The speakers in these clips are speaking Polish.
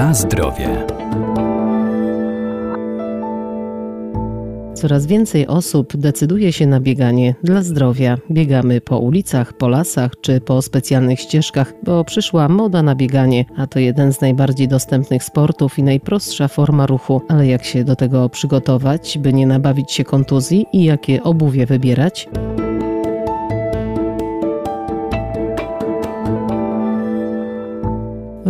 Na zdrowie. Coraz więcej osób decyduje się na bieganie dla zdrowia. Biegamy po ulicach, po lasach czy po specjalnych ścieżkach, bo przyszła moda na bieganie, a to jeden z najbardziej dostępnych sportów i najprostsza forma ruchu. Ale jak się do tego przygotować, by nie nabawić się kontuzji i jakie obuwie wybierać?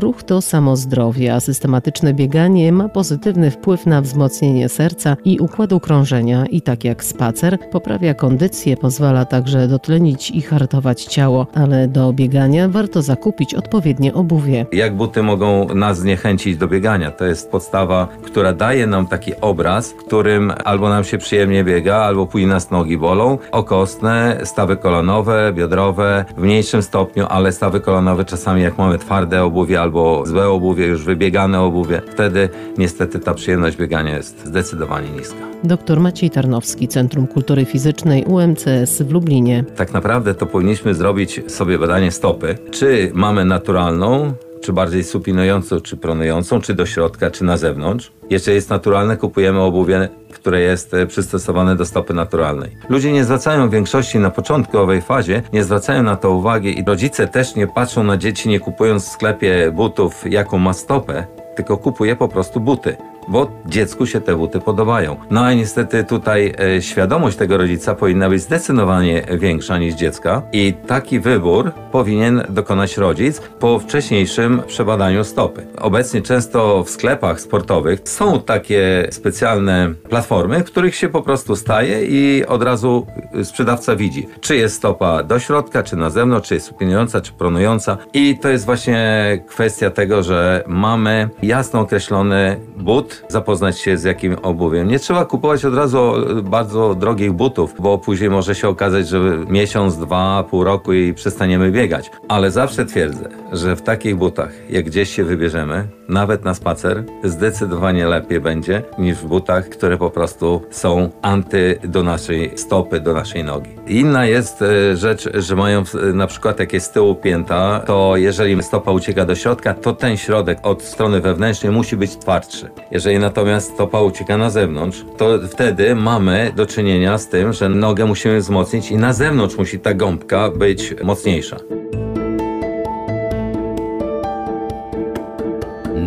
Ruch to samo zdrowie, a systematyczne bieganie ma pozytywny wpływ na wzmocnienie serca i układu krążenia i tak jak spacer poprawia kondycję, pozwala także dotlenić i hartować ciało, ale do biegania warto zakupić odpowiednie obuwie. Jak buty mogą nas zniechęcić do biegania? To jest podstawa, która daje nam taki obraz, którym albo nam się przyjemnie biega, albo później nas nogi bolą. Okostne, stawy kolonowe, biodrowe, w mniejszym stopniu, ale stawy kolonowe czasami jak mamy twarde obuwie albo złe obuwie, już wybiegane obuwie, wtedy niestety ta przyjemność biegania jest zdecydowanie niska. Dr Maciej Tarnowski, Centrum Kultury Fizycznej UMCS w Lublinie. Tak naprawdę to powinniśmy zrobić sobie badanie stopy, czy mamy naturalną, czy bardziej supinującą, czy pronującą, czy do środka, czy na zewnątrz. Jeżeli jest naturalne, kupujemy obuwie, które jest e, przystosowane do stopy naturalnej. Ludzie nie zwracają w większości na początkowej fazie, nie zwracają na to uwagi i rodzice też nie patrzą na dzieci, nie kupując w sklepie butów, jaką ma stopę, tylko kupuje po prostu buty bo dziecku się te buty podobają. No a niestety tutaj e, świadomość tego rodzica powinna być zdecydowanie większa niż dziecka i taki wybór powinien dokonać rodzic po wcześniejszym przebadaniu stopy. Obecnie często w sklepach sportowych są takie specjalne platformy, w których się po prostu staje i od razu sprzedawca widzi, czy jest stopa do środka, czy na zewnątrz, czy jest supinująca, czy pronująca i to jest właśnie kwestia tego, że mamy jasno określony but, zapoznać się z jakim obuwiem. Nie trzeba kupować od razu e, bardzo drogich butów, bo później może się okazać, że miesiąc, dwa, pół roku i przestaniemy biegać. Ale zawsze twierdzę, że w takich butach, jak gdzieś się wybierzemy, nawet na spacer, zdecydowanie lepiej będzie niż w butach, które po prostu są anty do naszej stopy, do naszej nogi. Inna jest e, rzecz, że mają na przykład jak jest z tyłu pięta, to jeżeli stopa ucieka do środka, to ten środek od strony wewnętrznej musi być twardszy. Jeżeli natomiast stopa ucieka na zewnątrz, to wtedy mamy do czynienia z tym, że nogę musimy wzmocnić i na zewnątrz musi ta gąbka być mocniejsza.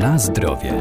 Na zdrowie.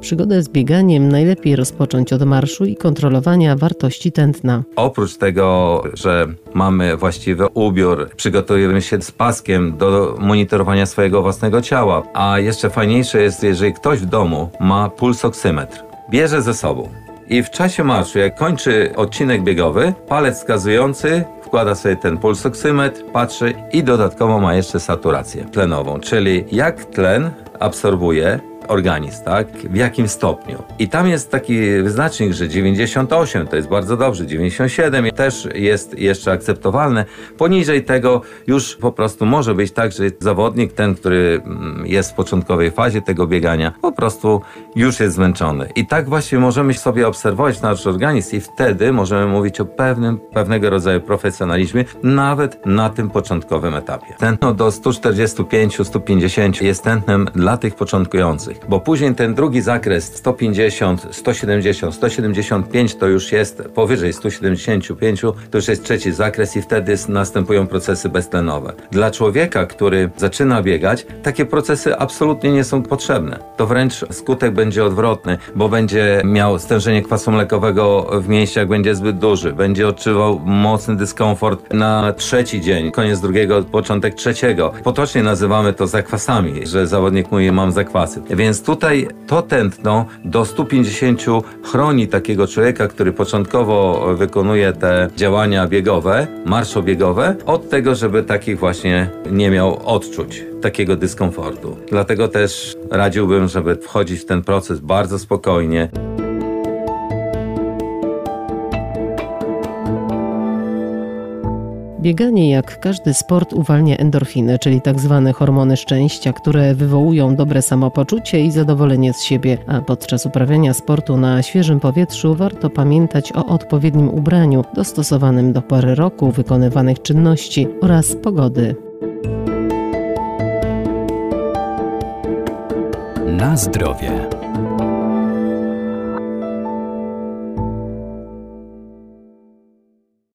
Przygodę z bieganiem najlepiej rozpocząć od marszu i kontrolowania wartości tętna. Oprócz tego, że mamy właściwy ubiór, przygotujemy się z paskiem do monitorowania swojego własnego ciała, a jeszcze fajniejsze jest, jeżeli ktoś w domu ma pulsoksymetr. Bierze ze sobą i w czasie marszu, jak kończy odcinek biegowy, palec wskazujący wkłada sobie ten pulsoksymetr, patrzy i dodatkowo ma jeszcze saturację tlenową, czyli jak tlen absorbuje organizm, tak? W jakim stopniu. I tam jest taki wyznacznik, że 98 to jest bardzo dobrze, 97 też jest jeszcze akceptowalne. Poniżej tego już po prostu może być tak, że zawodnik, ten, który mm, jest w początkowej fazie tego biegania, po prostu już jest zmęczony. I tak właśnie możemy sobie obserwować nasz organizm i wtedy możemy mówić o pewnym, pewnego rodzaju profesjonalizmie, nawet na tym początkowym etapie. Tętno do 145-150 jest tętnem dla tych początkujących bo później ten drugi zakres 150, 170, 175 to już jest powyżej 175, to już jest trzeci zakres i wtedy następują procesy beztlenowe. Dla człowieka, który zaczyna biegać, takie procesy absolutnie nie są potrzebne. To wręcz skutek będzie odwrotny, bo będzie miał stężenie kwasu mlekowego w mięśniach będzie zbyt duży, będzie odczuwał mocny dyskomfort na trzeci dzień, koniec drugiego, początek trzeciego. Potocznie nazywamy to zakwasami, że zawodnik mówi mam zakwasy. Więc tutaj to tętno do 150 chroni takiego człowieka, który początkowo wykonuje te działania biegowe, marszobiegowe, od tego, żeby takich właśnie nie miał odczuć takiego dyskomfortu. Dlatego też radziłbym, żeby wchodzić w ten proces bardzo spokojnie. Bieganie, jak każdy sport, uwalnia endorfiny, czyli tak zwane hormony szczęścia, które wywołują dobre samopoczucie i zadowolenie z siebie, a podczas uprawiania sportu na świeżym powietrzu warto pamiętać o odpowiednim ubraniu dostosowanym do pory roku, wykonywanych czynności oraz pogody. Na zdrowie.